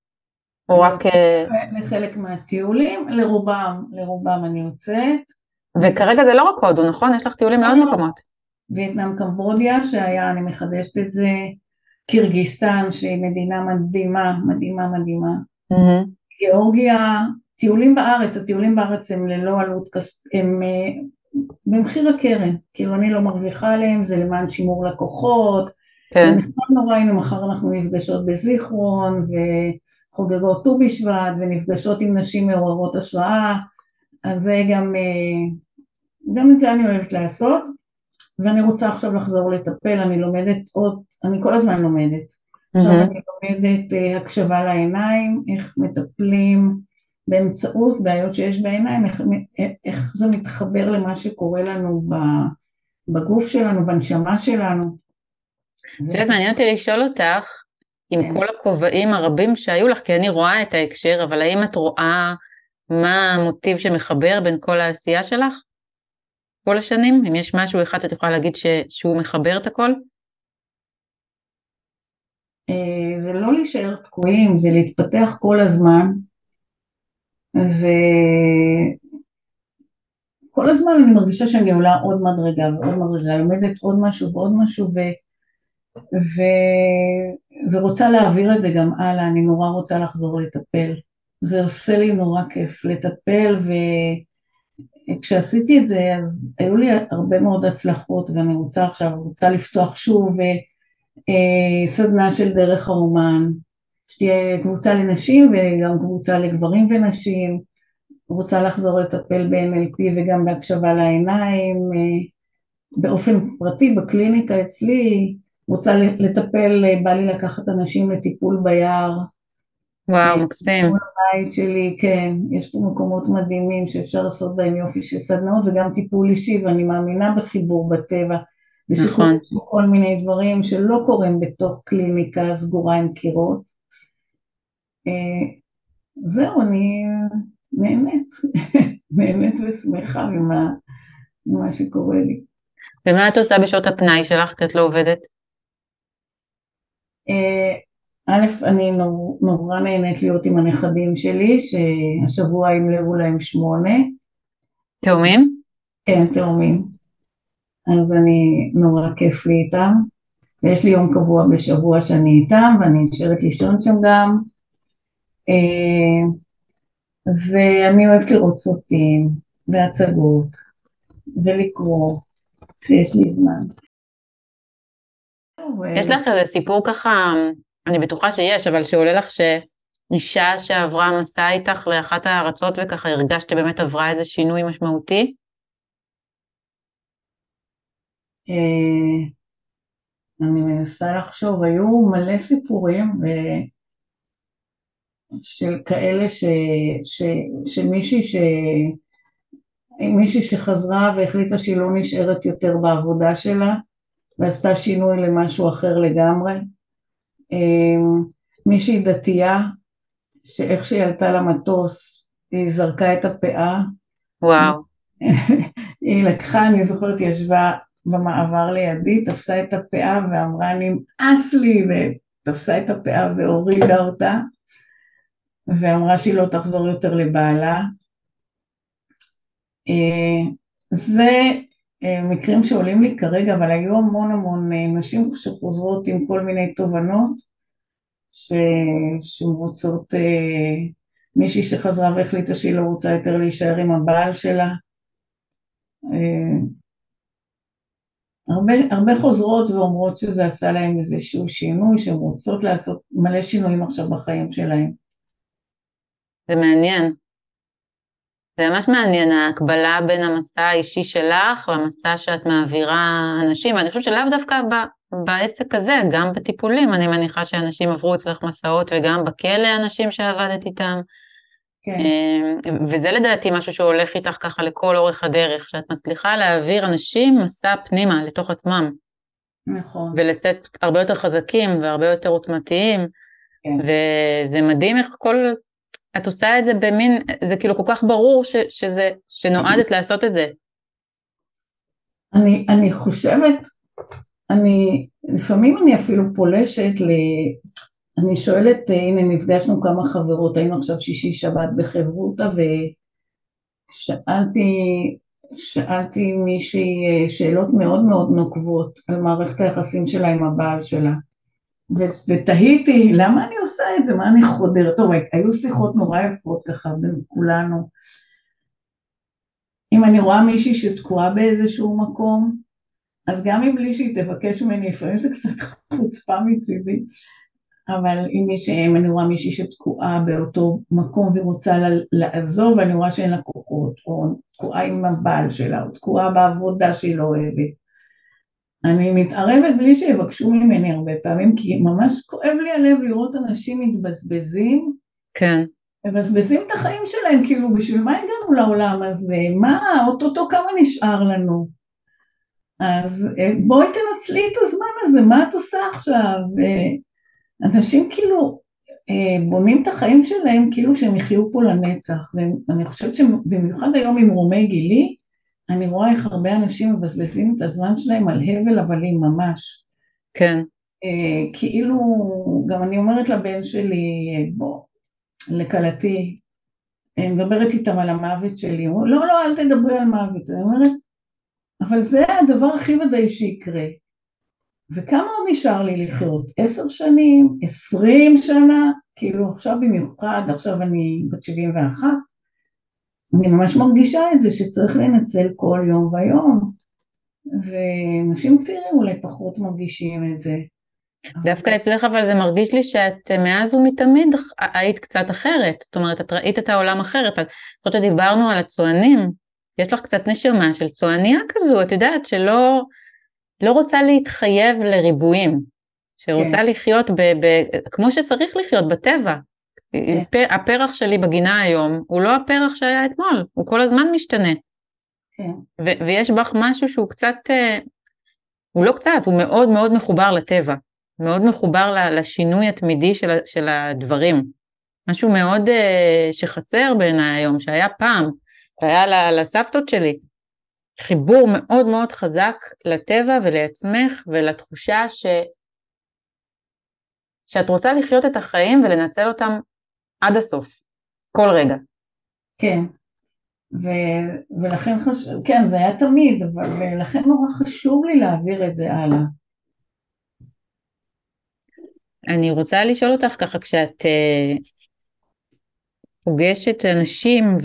[SPEAKER 1] או רק... אה,
[SPEAKER 3] לחלק מהטיולים, לרובם, לרובם אני יוצאת.
[SPEAKER 1] וכרגע זה לא רק הודו, נכון? יש לך טיולים לעוד לא. מקומות.
[SPEAKER 3] וייטנאם קמבודיה, שהיה, אני מחדשת את זה, קירגיסטן, שהיא מדינה מדהימה, מדהימה, מדהימה. Mm-hmm. גיאורגיה, טיולים בארץ, הטיולים בארץ הם ללא עלות כספ... הם אה, במחיר הקרן, כאילו אני לא מרוויחה עליהם, זה למען שימור לקוחות, כן. נחמד נורא, הנה מחר אנחנו נפגשות בזיכרון וחוגגות ט"ו בשבט ונפגשות עם נשים מעוררות השראה, אז זה גם אה, גם את זה אני אוהבת לעשות, ואני רוצה עכשיו לחזור לטפל, אני לומדת עוד, אני כל הזמן לומדת. Mm-hmm. עכשיו אני לומדת uh, הקשבה לעיניים, איך מטפלים באמצעות בעיות שיש בעיניים, איך, איך זה מתחבר למה שקורה לנו בגוף שלנו, בנשמה שלנו.
[SPEAKER 1] את יודעת, מעניין אותי לשאול אותך, עם כן. כל הכובעים הרבים שהיו לך, כי אני רואה את ההקשר, אבל האם את רואה מה המוטיב שמחבר בין כל העשייה שלך? כל השנים? אם יש משהו אחד שאת יכולה להגיד ש... שהוא מחבר את הכל?
[SPEAKER 3] אה, זה לא להישאר תקועים, זה להתפתח כל הזמן, וכל הזמן אני מרגישה שאני עולה עוד מדרגה ועוד מדרגה, לומדת עוד משהו ועוד משהו, ו... ו... ורוצה להעביר את זה גם הלאה, אני נורא רוצה לחזור לטפל. זה עושה לי נורא כיף לטפל, ו... כשעשיתי את זה אז היו לי הרבה מאוד הצלחות ואני רוצה עכשיו, רוצה לפתוח שוב אה, סדנה של דרך האומן, שתהיה קבוצה לנשים וגם קבוצה לגברים ונשים, רוצה לחזור לטפל ב-NLP וגם בהקשבה לעיניים, אה, באופן פרטי בקליניקה אצלי, רוצה לטפל, בא לי לקחת אנשים לטיפול ביער,
[SPEAKER 1] וואו, מקסים.
[SPEAKER 3] בבית שלי, כן, יש פה מקומות מדהימים שאפשר לעשות בהם יופי של סדנאות וגם טיפול אישי ואני מאמינה בחיבור בטבע. נכון. כל מיני דברים שלא קורים בתוך קליניקה סגורה עם קירות. אה, זהו, אני נהנית, <laughs> נהנית ושמחה ממה, ממה שקורה לי.
[SPEAKER 1] ומה את עושה בשעות הפנאי שלך את לא עובדת?
[SPEAKER 3] אה, א', אני נור, נורא נהנית להיות עם הנכדים שלי, שהשבוע ימלאו להם שמונה.
[SPEAKER 1] תאומים?
[SPEAKER 3] כן, תאומים. אז אני, נורא כיף לי איתם. ויש לי יום קבוע בשבוע שאני איתם, ואני נשארת לישון שם גם. אה, ואני אוהבת לראות סרטים, והצגות, ולקרוא, כשיש לי זמן.
[SPEAKER 1] יש לך איזה סיפור ככה אני בטוחה שיש, אבל שעולה לך שאישה שעברה מסע איתך לאחת הארצות וככה הרגשת שבאמת עברה איזה שינוי משמעותי?
[SPEAKER 3] אה, אני מנסה לחשוב, היו מלא סיפורים ו... של כאלה ש... ש... שמישהי ש... מישהי שחזרה והחליטה שהיא לא נשארת יותר בעבודה שלה ועשתה שינוי למשהו אחר לגמרי. אמ, מישהי דתייה שאיך שהיא עלתה למטוס היא זרקה את הפאה.
[SPEAKER 1] וואו. <laughs>
[SPEAKER 3] היא לקחה, אני זוכרת, היא ישבה במעבר לידי, תפסה את הפאה ואמרה נמאס לי, ותפסה את הפאה והורידה אותה, ואמרה שהיא לא תחזור יותר לבעלה. אה, זה מקרים שעולים לי כרגע, אבל היו המון המון אה, נשים שחוזרות עם כל מיני תובנות ש... שמוצאות מישהי שחזרה והחליטה שהיא לא רוצה יותר להישאר עם הבעל שלה. הרבה, הרבה חוזרות ואומרות שזה עשה להם איזשהו שינוי, שהן רוצות לעשות מלא שינויים עכשיו בחיים שלהם.
[SPEAKER 1] זה מעניין. זה ממש מעניין, ההקבלה בין המסע האישי שלך למסע שאת מעבירה אנשים. אני חושבת שלאו דווקא ב, בעסק הזה, גם בטיפולים, אני מניחה שאנשים עברו אצלך מסעות, וגם בכלא אנשים שעבדת איתם. כן. אמ, וזה לדעתי משהו שהולך איתך ככה לכל אורך הדרך, שאת מצליחה להעביר אנשים מסע פנימה, לתוך עצמם.
[SPEAKER 3] נכון.
[SPEAKER 1] ולצאת הרבה יותר חזקים והרבה יותר עוצמתיים. כן. וזה מדהים איך כל את עושה את זה במין, זה כאילו כל כך ברור ש, שזה, שנועדת לעשות את זה.
[SPEAKER 3] אני, אני חושבת, אני, לפעמים אני אפילו פולשת ל... אני שואלת, הנה נפגשנו כמה חברות, היינו עכשיו שישי שבת בחברותא ושאלתי שאלתי מישהי שאלות מאוד מאוד נוקבות על מערכת היחסים שלה עם הבעל שלה ותהיתי, למה אני עושה את זה? מה אני חודרת? טוב, היו שיחות נורא יפות ככה בין כולנו. אם אני רואה מישהי שתקועה באיזשהו מקום, אז גם אם בלי שהיא תבקש ממני, לפעמים זה קצת <laughs> חוצפה מצידי, אבל אם, יש, אם אני רואה מישהי שתקועה באותו מקום ורוצה לעזוב, ואני רואה שאין לה כוחות, או תקועה עם הבעל שלה, או תקועה בעבודה שהיא לא אוהבת, אני מתערבת בלי שיבקשו ממני הרבה פעמים, כי ממש כואב לי הלב לראות אנשים מתבזבזים.
[SPEAKER 1] כן.
[SPEAKER 3] מבזבזים את החיים שלהם, כאילו בשביל מה הגענו לעולם הזה? מה, אוטוטו כמה נשאר לנו? אז אה, בואי תנצלי את הזמן הזה, מה את עושה עכשיו? אה, אנשים כאילו אה, בונים את החיים שלהם כאילו שהם יחיו פה לנצח, ואני חושבת שבמיוחד היום עם רומי גילי, אני רואה איך הרבה אנשים מבזבזים את הזמן שלהם על הבל הבלים ממש.
[SPEAKER 1] כן.
[SPEAKER 3] אה, כאילו, גם אני אומרת לבן שלי, בוא, לכלתי, אני מדברת איתם על המוות שלי, הוא אומר, לא, לא, אל תדברי על מוות, אני אומרת, אבל זה הדבר הכי ודאי שיקרה. וכמה עוד נשאר לי לחיות? עשר שנים? עשרים שנה? כאילו עכשיו במיוחד, עכשיו אני בת שבעים ואחת, אני ממש מרגישה את זה שצריך לנצל כל יום ויום, ונשים צעירים אולי פחות מרגישים את זה.
[SPEAKER 1] דווקא אצלך אבל זה מרגיש לי שאת מאז ומתמיד היית קצת אחרת, זאת אומרת את ראית את העולם אחרת, את חושבת שדיברנו על הצוענים, יש לך קצת נשמה של צועניה כזו, את יודעת שלא לא רוצה להתחייב לריבועים, שרוצה כן. לחיות ב, ב, כמו שצריך לחיות בטבע, כן. הפרח שלי בגינה היום הוא לא הפרח שהיה אתמול, הוא כל הזמן משתנה. כן. ויש בך משהו שהוא קצת, אה, הוא לא קצת, הוא מאוד מאוד מחובר לטבע, מאוד מחובר לשינוי התמידי של, של הדברים. משהו מאוד uh, שחסר בעיניי היום, שהיה פעם, שהיה לסבתות שלי. חיבור מאוד מאוד חזק לטבע ולעצמך ולתחושה ש... שאת רוצה לחיות את החיים ולנצל אותם עד הסוף, כל רגע.
[SPEAKER 3] כן, ו, ולכן חשוב, כן זה היה תמיד, אבל לכן נורא חשוב לי להעביר את זה הלאה.
[SPEAKER 1] אני רוצה לשאול אותך ככה, כשאת uh, פוגשת אנשים,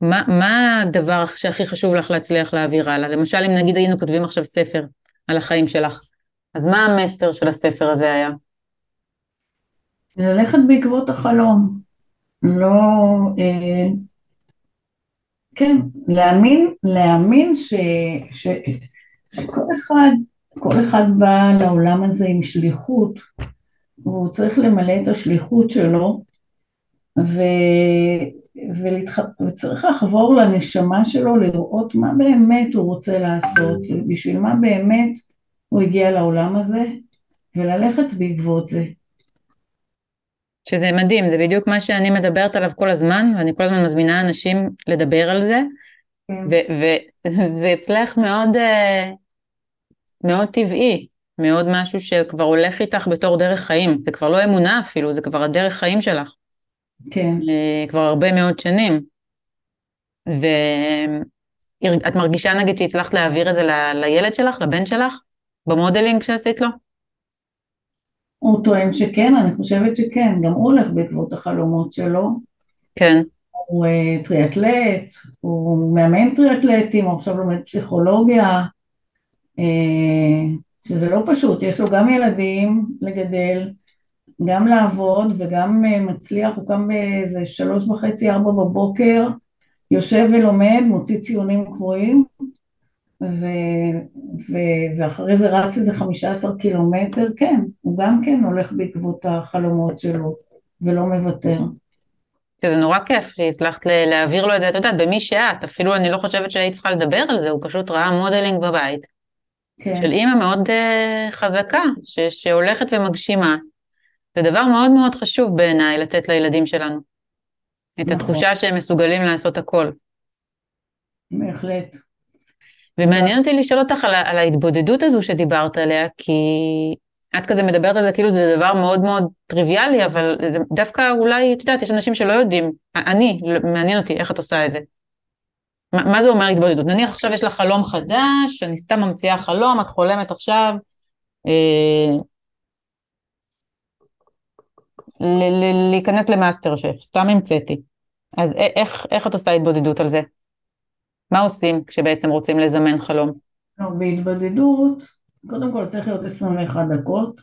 [SPEAKER 1] ומה הדבר שהכי חשוב לך להצליח להעביר הלאה? למשל, אם נגיד היינו כותבים עכשיו ספר על החיים שלך, אז מה המסר של הספר הזה היה?
[SPEAKER 3] ללכת בעקבות החלום, לא... אה, כן, להאמין, להאמין ש, ש, שכל אחד כל אחד בא לעולם הזה עם שליחות, והוא צריך למלא את השליחות שלו, ו... ולהתח... וצריך לחבור לנשמה שלו, לראות מה באמת הוא רוצה לעשות, בשביל מה באמת הוא הגיע לעולם הזה, וללכת בעקבות זה.
[SPEAKER 1] שזה מדהים, זה בדיוק מה שאני מדברת עליו כל הזמן, ואני כל הזמן מזמינה אנשים לדבר על זה, כן. וזה <laughs> אצלך מאוד, אה, מאוד טבעי, מאוד משהו שכבר הולך איתך בתור דרך חיים, זה כבר לא אמונה אפילו, זה כבר הדרך חיים שלך.
[SPEAKER 3] כן.
[SPEAKER 1] אה, כבר הרבה מאוד שנים. ואת מרגישה נגיד שהצלחת להעביר את זה ל... לילד שלך, לבן שלך, במודלינג שעשית לו?
[SPEAKER 3] הוא טוען שכן, אני חושבת שכן, גם הוא הולך בעקבות החלומות שלו.
[SPEAKER 1] כן.
[SPEAKER 3] הוא uh, טריאטלט, הוא מאמן טריאטלטים, הוא עכשיו לומד פסיכולוגיה, uh, שזה לא פשוט, יש לו גם ילדים לגדל, גם לעבוד וגם uh, מצליח, הוא קם באיזה שלוש וחצי, ארבע בבוקר, יושב ולומד, מוציא ציונים קבועים, ו, ו, ואחרי זה רץ איזה חמישה עשר קילומטר, כן, הוא גם כן הולך בעקבות החלומות שלו ולא מוותר.
[SPEAKER 1] שזה נורא כיף שהצלחת להעביר לו את זה, את יודעת, במי שאת, אפילו אני לא חושבת שהיית צריכה לדבר על זה, הוא פשוט ראה modeling בבית. כן. של אימא מאוד uh, חזקה, ש, שהולכת ומגשימה. זה דבר מאוד מאוד חשוב בעיניי לתת לילדים שלנו. את נכון. התחושה שהם מסוגלים לעשות הכל.
[SPEAKER 3] בהחלט.
[SPEAKER 1] ומעניין אותי לשאול אותך על, על ההתבודדות הזו שדיברת עליה, כי את כזה מדברת על זה כאילו זה דבר מאוד מאוד טריוויאלי, אבל דווקא אולי, את יודעת, יש אנשים שלא יודעים, אני, מעניין אותי איך את עושה את זה. מה, מה זה אומר התבודדות? נניח עכשיו יש לך חלום חדש, אני סתם ממציאה חלום, את חולמת עכשיו, אה, להיכנס למאסטר שף, סתם המצאתי. אז איך, איך את עושה התבודדות על זה? מה עושים כשבעצם רוצים לזמן חלום?
[SPEAKER 3] לא, בהתבודדות, קודם כל צריך להיות 21 דקות.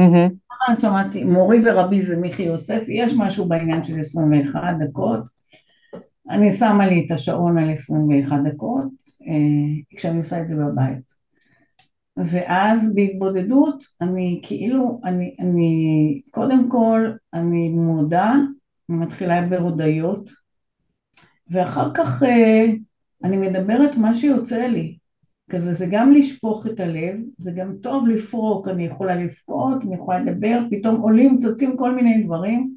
[SPEAKER 3] Mm-hmm. שמעתי, מורי ורבי זה מיכי יוסף, יש משהו בעניין של 21 דקות. אני שמה לי את השעון על 21 דקות, אה, כשאני עושה את זה בבית. ואז בהתבודדות אני כאילו, אני, אני קודם כל אני מודה, אני מתחילה בהודיות, ואחר כך אה, אני מדברת מה שיוצא לי, כזה זה גם לשפוך את הלב, זה גם טוב לפרוק, אני יכולה לבכות, אני יכולה לדבר, פתאום עולים, צצים כל מיני דברים,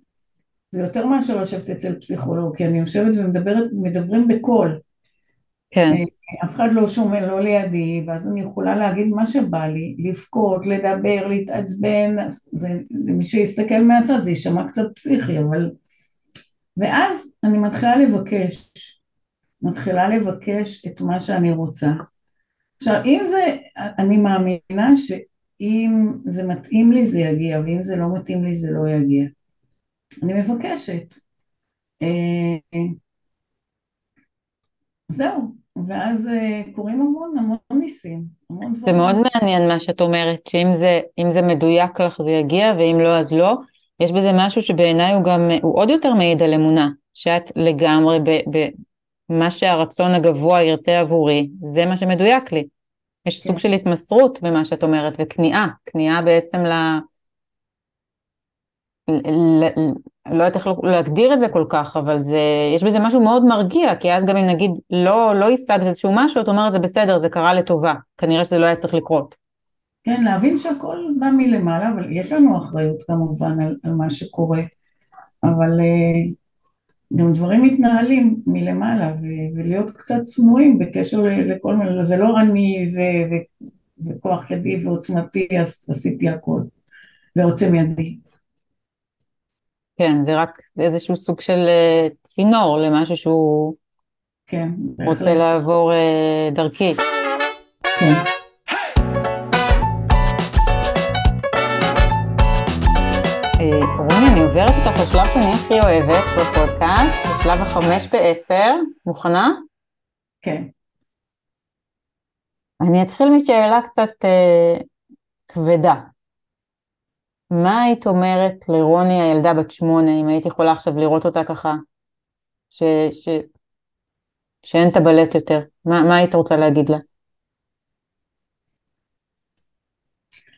[SPEAKER 3] זה יותר מאשר לשבת אצל פסיכולוג, כי אני יושבת ומדברת, מדברים בקול.
[SPEAKER 1] כן.
[SPEAKER 3] אה, אף אחד לא שומע, לא לידי, ואז אני יכולה להגיד מה שבא לי, לבכות, לדבר, להתעצבן, זה, מי שיסתכל מהצד זה יישמע קצת פסיכי, אבל... ואז אני מתחילה לבקש, מתחילה לבקש את מה שאני רוצה. עכשיו, אם זה, אני מאמינה שאם זה מתאים לי זה יגיע, ואם זה לא מתאים לי זה לא יגיע. אני מבקשת. אה, זהו, ואז אה, קורים המון המון ניסים, המון
[SPEAKER 1] דברים. זה מאוד מעניין מה שאת אומרת, שאם זה, זה מדויק לך זה יגיע, ואם לא אז לא. יש בזה משהו שבעיניי הוא גם, הוא עוד יותר מעיד על אמונה, שאת לגמרי ב, ב, מה שהרצון הגבוה ירצה עבורי, זה מה שמדויק לי. יש כן. סוג של התמסרות במה שאת אומרת, וכניעה, כניעה בעצם ל... ל... ל... לא יודעת איך להגדיר את זה כל כך, אבל זה, יש בזה משהו מאוד מרגיע, כי אז גם אם נגיד לא, לא השגת איזשהו משהו, את אומרת זה בסדר, זה קרה לטובה, כנראה שזה לא היה צריך לקרות.
[SPEAKER 3] כן, להבין שהכל בא מלמעלה, אבל יש לנו אחריות כמובן על, על מה שקורה, אבל uh, גם דברים מתנהלים מלמעלה, ו- ולהיות קצת צנועים בקשר לכל מיני, זה לא אני ו- ו- וכוח ידי ועוצמתי עשיתי הכל, ועוצם ידי.
[SPEAKER 1] כן, זה רק איזשהו סוג של uh, צינור למשהו שהוא
[SPEAKER 3] כן,
[SPEAKER 1] רוצה בהחלט. לעבור uh, דרכי.
[SPEAKER 3] כן.
[SPEAKER 1] אני עוברת אותך לשלב שאני הכי אוהבת בפודקאסט, בשלב החמש בעשר. מוכנה?
[SPEAKER 3] כן.
[SPEAKER 1] אני אתחיל משאלה קצת אה, כבדה. מה היית אומרת לרוני הילדה בת שמונה, אם היית יכולה עכשיו לראות אותה ככה, ש, ש, שאין את הבלט יותר? מה, מה היית רוצה להגיד לה?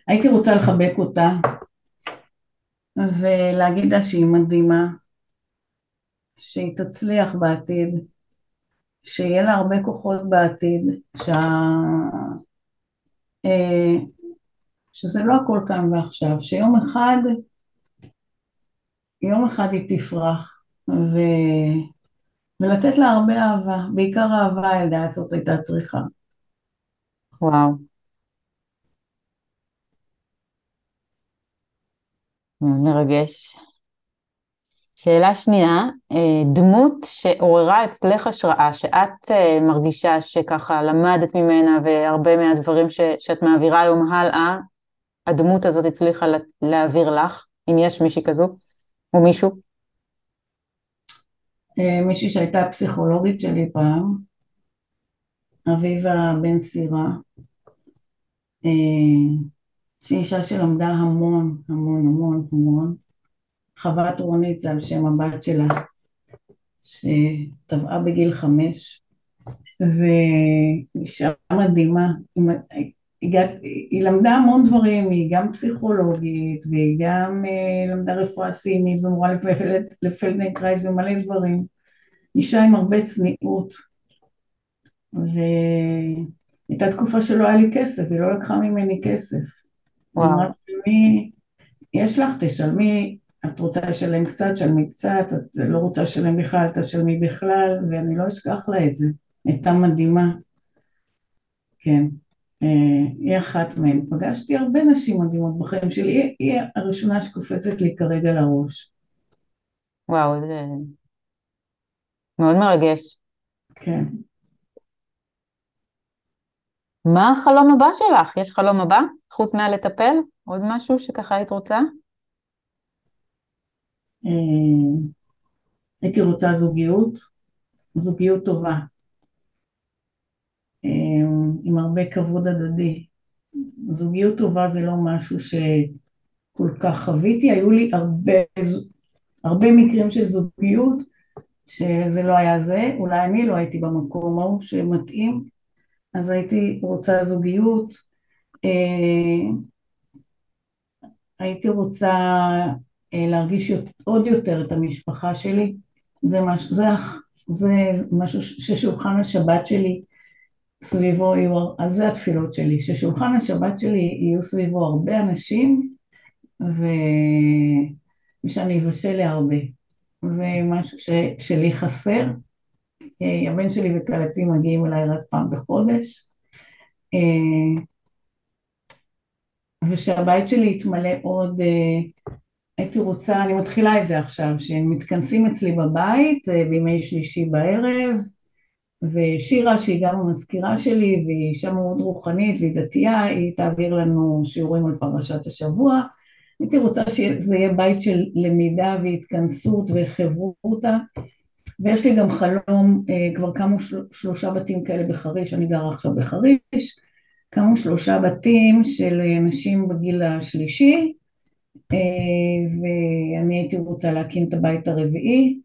[SPEAKER 3] הייתי רוצה לחבק אותה ולהגיד לה שהיא מדהימה, שהיא תצליח בעתיד, שיהיה לה הרבה כוחות בעתיד, שה... אה, שזה לא הכל כאן ועכשיו, שיום אחד, יום אחד היא תפרח, ו... ולתת לה הרבה אהבה, בעיקר אהבה הילדה הזאת הייתה צריכה.
[SPEAKER 1] וואו. מרגש. שאלה שנייה, אה, דמות שעוררה אצלך השראה, שאת אה, מרגישה שככה למדת ממנה והרבה מהדברים ש, שאת מעבירה היום הלאה, הדמות הזאת הצליחה להעביר לך, אם יש מישהי כזו, או מישהו?
[SPEAKER 3] אה, מישהי שהייתה פסיכולוגית שלי פעם, אביבה בן סירה, שהיא אישה שלמדה המון, המון, המון, המון. חוות רונית זה על שם הבת שלה, שטבעה בגיל חמש, ואישה מדהימה. היא למדה המון דברים, היא גם פסיכולוגית, והיא גם uh, למדה רפואה סינית, ומורה לפלדנקרייז ומלא דברים. אישה עם הרבה צניעות. והייתה תקופה שלא היה לי כסף, היא לא לקחה ממני כסף. וואו. אמרתי, יש לך, תשלמי, את רוצה לשלם קצת, שלמי קצת, את לא רוצה לשלם בכלל, תשלמי בכלל, ואני לא אשכח לה את זה. הייתה מדהימה. כן. אה, היא אחת מהן. פגשתי הרבה נשים מדהימות בחיים שלי, היא, היא הראשונה שקופצת לי כרגע לראש.
[SPEAKER 1] וואו, זה מאוד מרגש.
[SPEAKER 3] כן.
[SPEAKER 1] מה החלום הבא שלך? יש חלום הבא? חוץ מהלטפל? עוד משהו שככה היית רוצה?
[SPEAKER 3] אה, הייתי רוצה זוגיות, זוגיות טובה, אה, עם הרבה כבוד הדדי. זוגיות טובה זה לא משהו שכל כך חוויתי, היו לי הרבה, הרבה מקרים של זוגיות שזה לא היה זה, אולי אני לא הייתי במקום ההוא שמתאים, אז הייתי רוצה זוגיות, אה, הייתי רוצה אה, להרגיש עוד יותר את המשפחה שלי, זה, מש, זה, זה משהו ששולחן השבת שלי סביבו יהיו, על זה התפילות שלי, ששולחן השבת שלי יהיו סביבו הרבה אנשים ו... ושאני אבשל להרבה. זה משהו ש... שלי חסר. אה, הבן שלי וכלתי מגיעים אליי רק פעם בחודש. אה, ושהבית שלי יתמלא עוד הייתי רוצה, אני מתחילה את זה עכשיו, שהם מתכנסים אצלי בבית אה, בימי שלישי בערב, ושירה שהיא גם המזכירה שלי והיא אישה מאוד רוחנית והיא דתייה, היא תעביר לנו שיעורים על פרשת השבוע. הייתי רוצה שזה יהיה בית של למידה והתכנסות וחברותה, ויש לי גם חלום, אה, כבר קמו שלושה בתים כאלה בחריש, אני גרה עכשיו בחריש, קמו שלושה בתים של נשים בגיל השלישי, אה, ואני הייתי רוצה להקים את הבית הרביעי,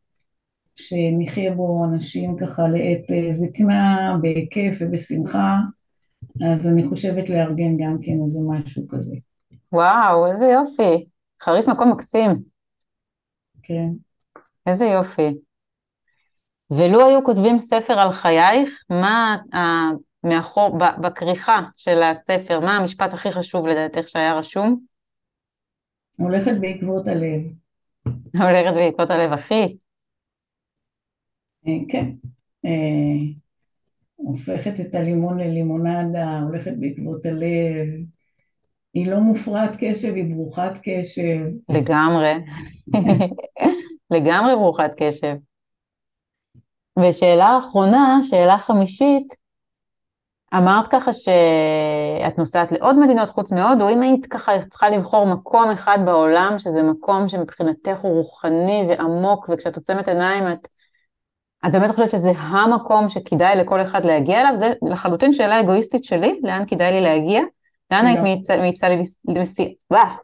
[SPEAKER 3] שנחיה בו אנשים ככה לעת אה, זקנה, בכיף ובשמחה, אז אני חושבת לארגן גם כן איזה משהו כזה.
[SPEAKER 1] וואו, איזה יופי. חריש מקום מקסים.
[SPEAKER 3] כן.
[SPEAKER 1] איזה יופי. ולו היו כותבים ספר על חייך, מה מאחור, בכריכה של הספר, מה המשפט הכי חשוב לדעתך שהיה רשום?
[SPEAKER 3] הולכת בעקבות הלב.
[SPEAKER 1] הולכת בעקבות הלב, אחי.
[SPEAKER 3] אה, כן. אה, הופכת את הלימון ללימונדה, הולכת בעקבות הלב. היא לא מופרעת קשב, היא ברוכת קשב.
[SPEAKER 1] לגמרי. <laughs> לגמרי ברוכת קשב. ושאלה אחרונה, שאלה חמישית, אמרת ככה שאת נוסעת לעוד מדינות חוץ מהודו, אם היית ככה צריכה לבחור מקום אחד בעולם, שזה מקום שמבחינתך הוא רוחני ועמוק, וכשאת עוצמת עיניים את, את באמת חושבת שזה המקום שכדאי לכל אחד להגיע אליו? זה לחלוטין שאלה אגואיסטית שלי, לאן כדאי לי להגיע? לאן היית מציעה לי לנסיעה? וואה,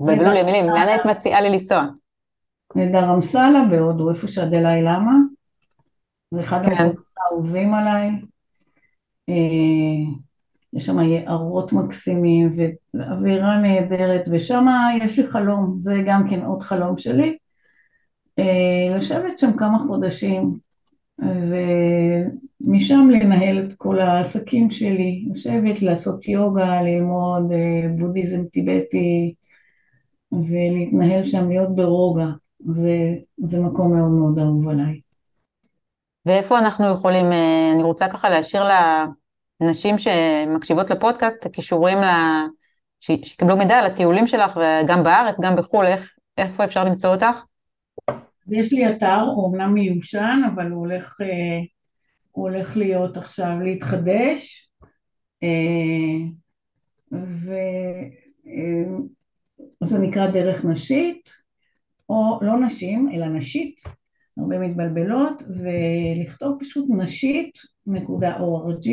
[SPEAKER 1] בלבלו לי המילים, לאן היית מציעה לי לנסוע?
[SPEAKER 3] לדרמסלה בהודו, איפה שהדלאי למה. זה אחד כן. המקומות האהובים עליי. אה, יש שם יערות מקסימים ואווירה נהדרת, ושם יש לי חלום, זה גם כן עוד חלום שלי, אה, לשבת שם כמה חודשים, ומשם לנהל את כל העסקים שלי, לשבת, לעשות יוגה, ללמוד אה, בודהיזם טיבטי, ולהתנהל שם, להיות ברוגע, זה, זה מקום מאוד מאוד אהוב עליי.
[SPEAKER 1] ואיפה אנחנו יכולים, אה, אני רוצה ככה להשאיר לנשים שמקשיבות לפודקאסט את הכישורים, לה, שיקבלו מידע על הטיולים שלך, וגם בארץ, גם בחו"ל, איך, איפה אפשר למצוא אותך?
[SPEAKER 3] אז יש לי אתר, הוא אומנם מיושן, אבל הוא הולך, אה, הוא הולך להיות עכשיו להתחדש, אה, וזה נקרא דרך נשית, או לא נשים, אלא נשית, הרבה מתבלבלות, ולכתוב פשוט נשית נקודה org.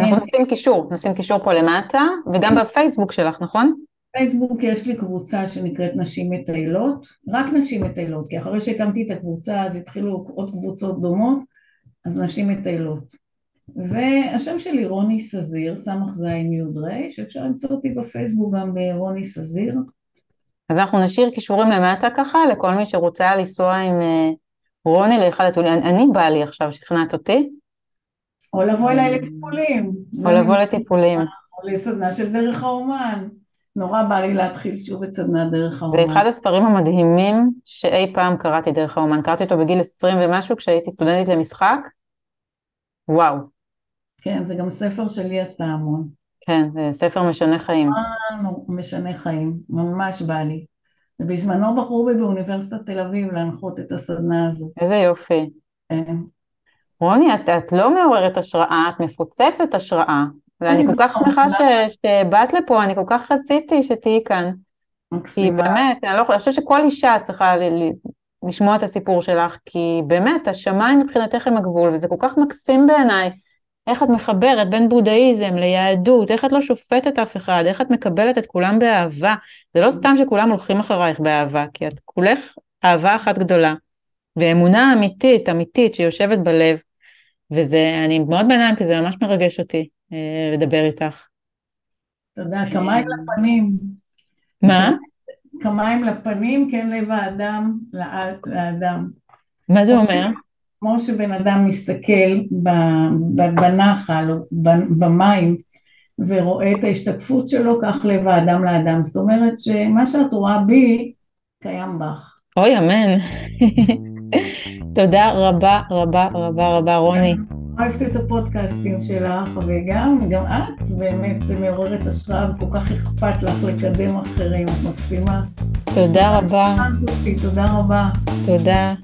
[SPEAKER 1] אנחנו נשים קישור, נשים קישור פה למטה, וגם בפייסבוק שלך, נכון?
[SPEAKER 3] בפייסבוק יש לי קבוצה שנקראת נשים מטיילות, רק נשים מטיילות, כי אחרי שהקמתי את הקבוצה אז התחילו עוד קבוצות דומות, אז נשים מטיילות. והשם שלי רוני סזיר, סמך זין יוד רי, שאפשר למצוא אותי בפייסבוק גם ברוני סזיר.
[SPEAKER 1] אז אנחנו נשאיר קישורים למטה ככה, לכל מי שרוצה לנסוע עם אה, רוני לאחד הטיולים. אני בא לי עכשיו, שכנעת אותי.
[SPEAKER 3] או לבוא אליי לטיפולים.
[SPEAKER 1] או לבוא לטיפולים.
[SPEAKER 3] או לסדנה של דרך האומן. נורא בא לי להתחיל שוב את סדנת דרך האומן.
[SPEAKER 1] זה אחד הספרים המדהימים שאי פעם קראתי דרך האומן. קראתי אותו בגיל 20 ומשהו כשהייתי סטודנטית למשחק. וואו.
[SPEAKER 3] כן, זה גם ספר שלי עשה המון.
[SPEAKER 1] כן, זה ספר משנה חיים.
[SPEAKER 3] משנה חיים, ממש בא לי. ובזמנו בחרו בי באוניברסיטת תל אביב להנחות את הסדנה הזאת.
[SPEAKER 1] איזה יופי. כן. רוני, את, את לא מעוררת השראה, את מפוצצת השראה. ואני כל כך שמחה שבאת לפה, אני כל כך רציתי שתהיי כאן. כי באמת, אני, לא, אני חושבת שכל אישה צריכה ל, ל, לשמוע את הסיפור שלך, כי באמת, השמיים מבחינתך הם הגבול, וזה כל כך מקסים בעיניי, איך את מחברת בין בודהיזם ליהדות, איך את לא שופטת אף אחד, איך את מקבלת את כולם באהבה. זה לא סתם שכולם הולכים אחרייך באהבה, כי את כולך אהבה אחת גדולה, ואמונה אמיתית, אמיתית, שיושבת בלב, וזה, אני מאוד בעיניים, כי זה ממש מרגש אותי. אה, לדבר איתך.
[SPEAKER 3] תודה, כמיים לפנים.
[SPEAKER 1] מה?
[SPEAKER 3] כמיים לפנים, כן לב האדם לאדם.
[SPEAKER 1] מה זה אומר?
[SPEAKER 3] כמו שבן אדם מסתכל בנחל או במים ורואה את ההשתקפות שלו, כך לב האדם לאדם. זאת אומרת שמה שאת רואה בי, קיים בך.
[SPEAKER 1] אוי, אמן. <laughs> תודה רבה רבה רבה רבה, רוני.
[SPEAKER 3] אוהבת את הפודקאסטים שלך, וגם, גם את באמת מעוררת השראה וכל כך אכפת לך לקדם אחרים, את מקסימה.
[SPEAKER 1] תודה רבה.
[SPEAKER 3] תודה רבה.
[SPEAKER 1] תודה.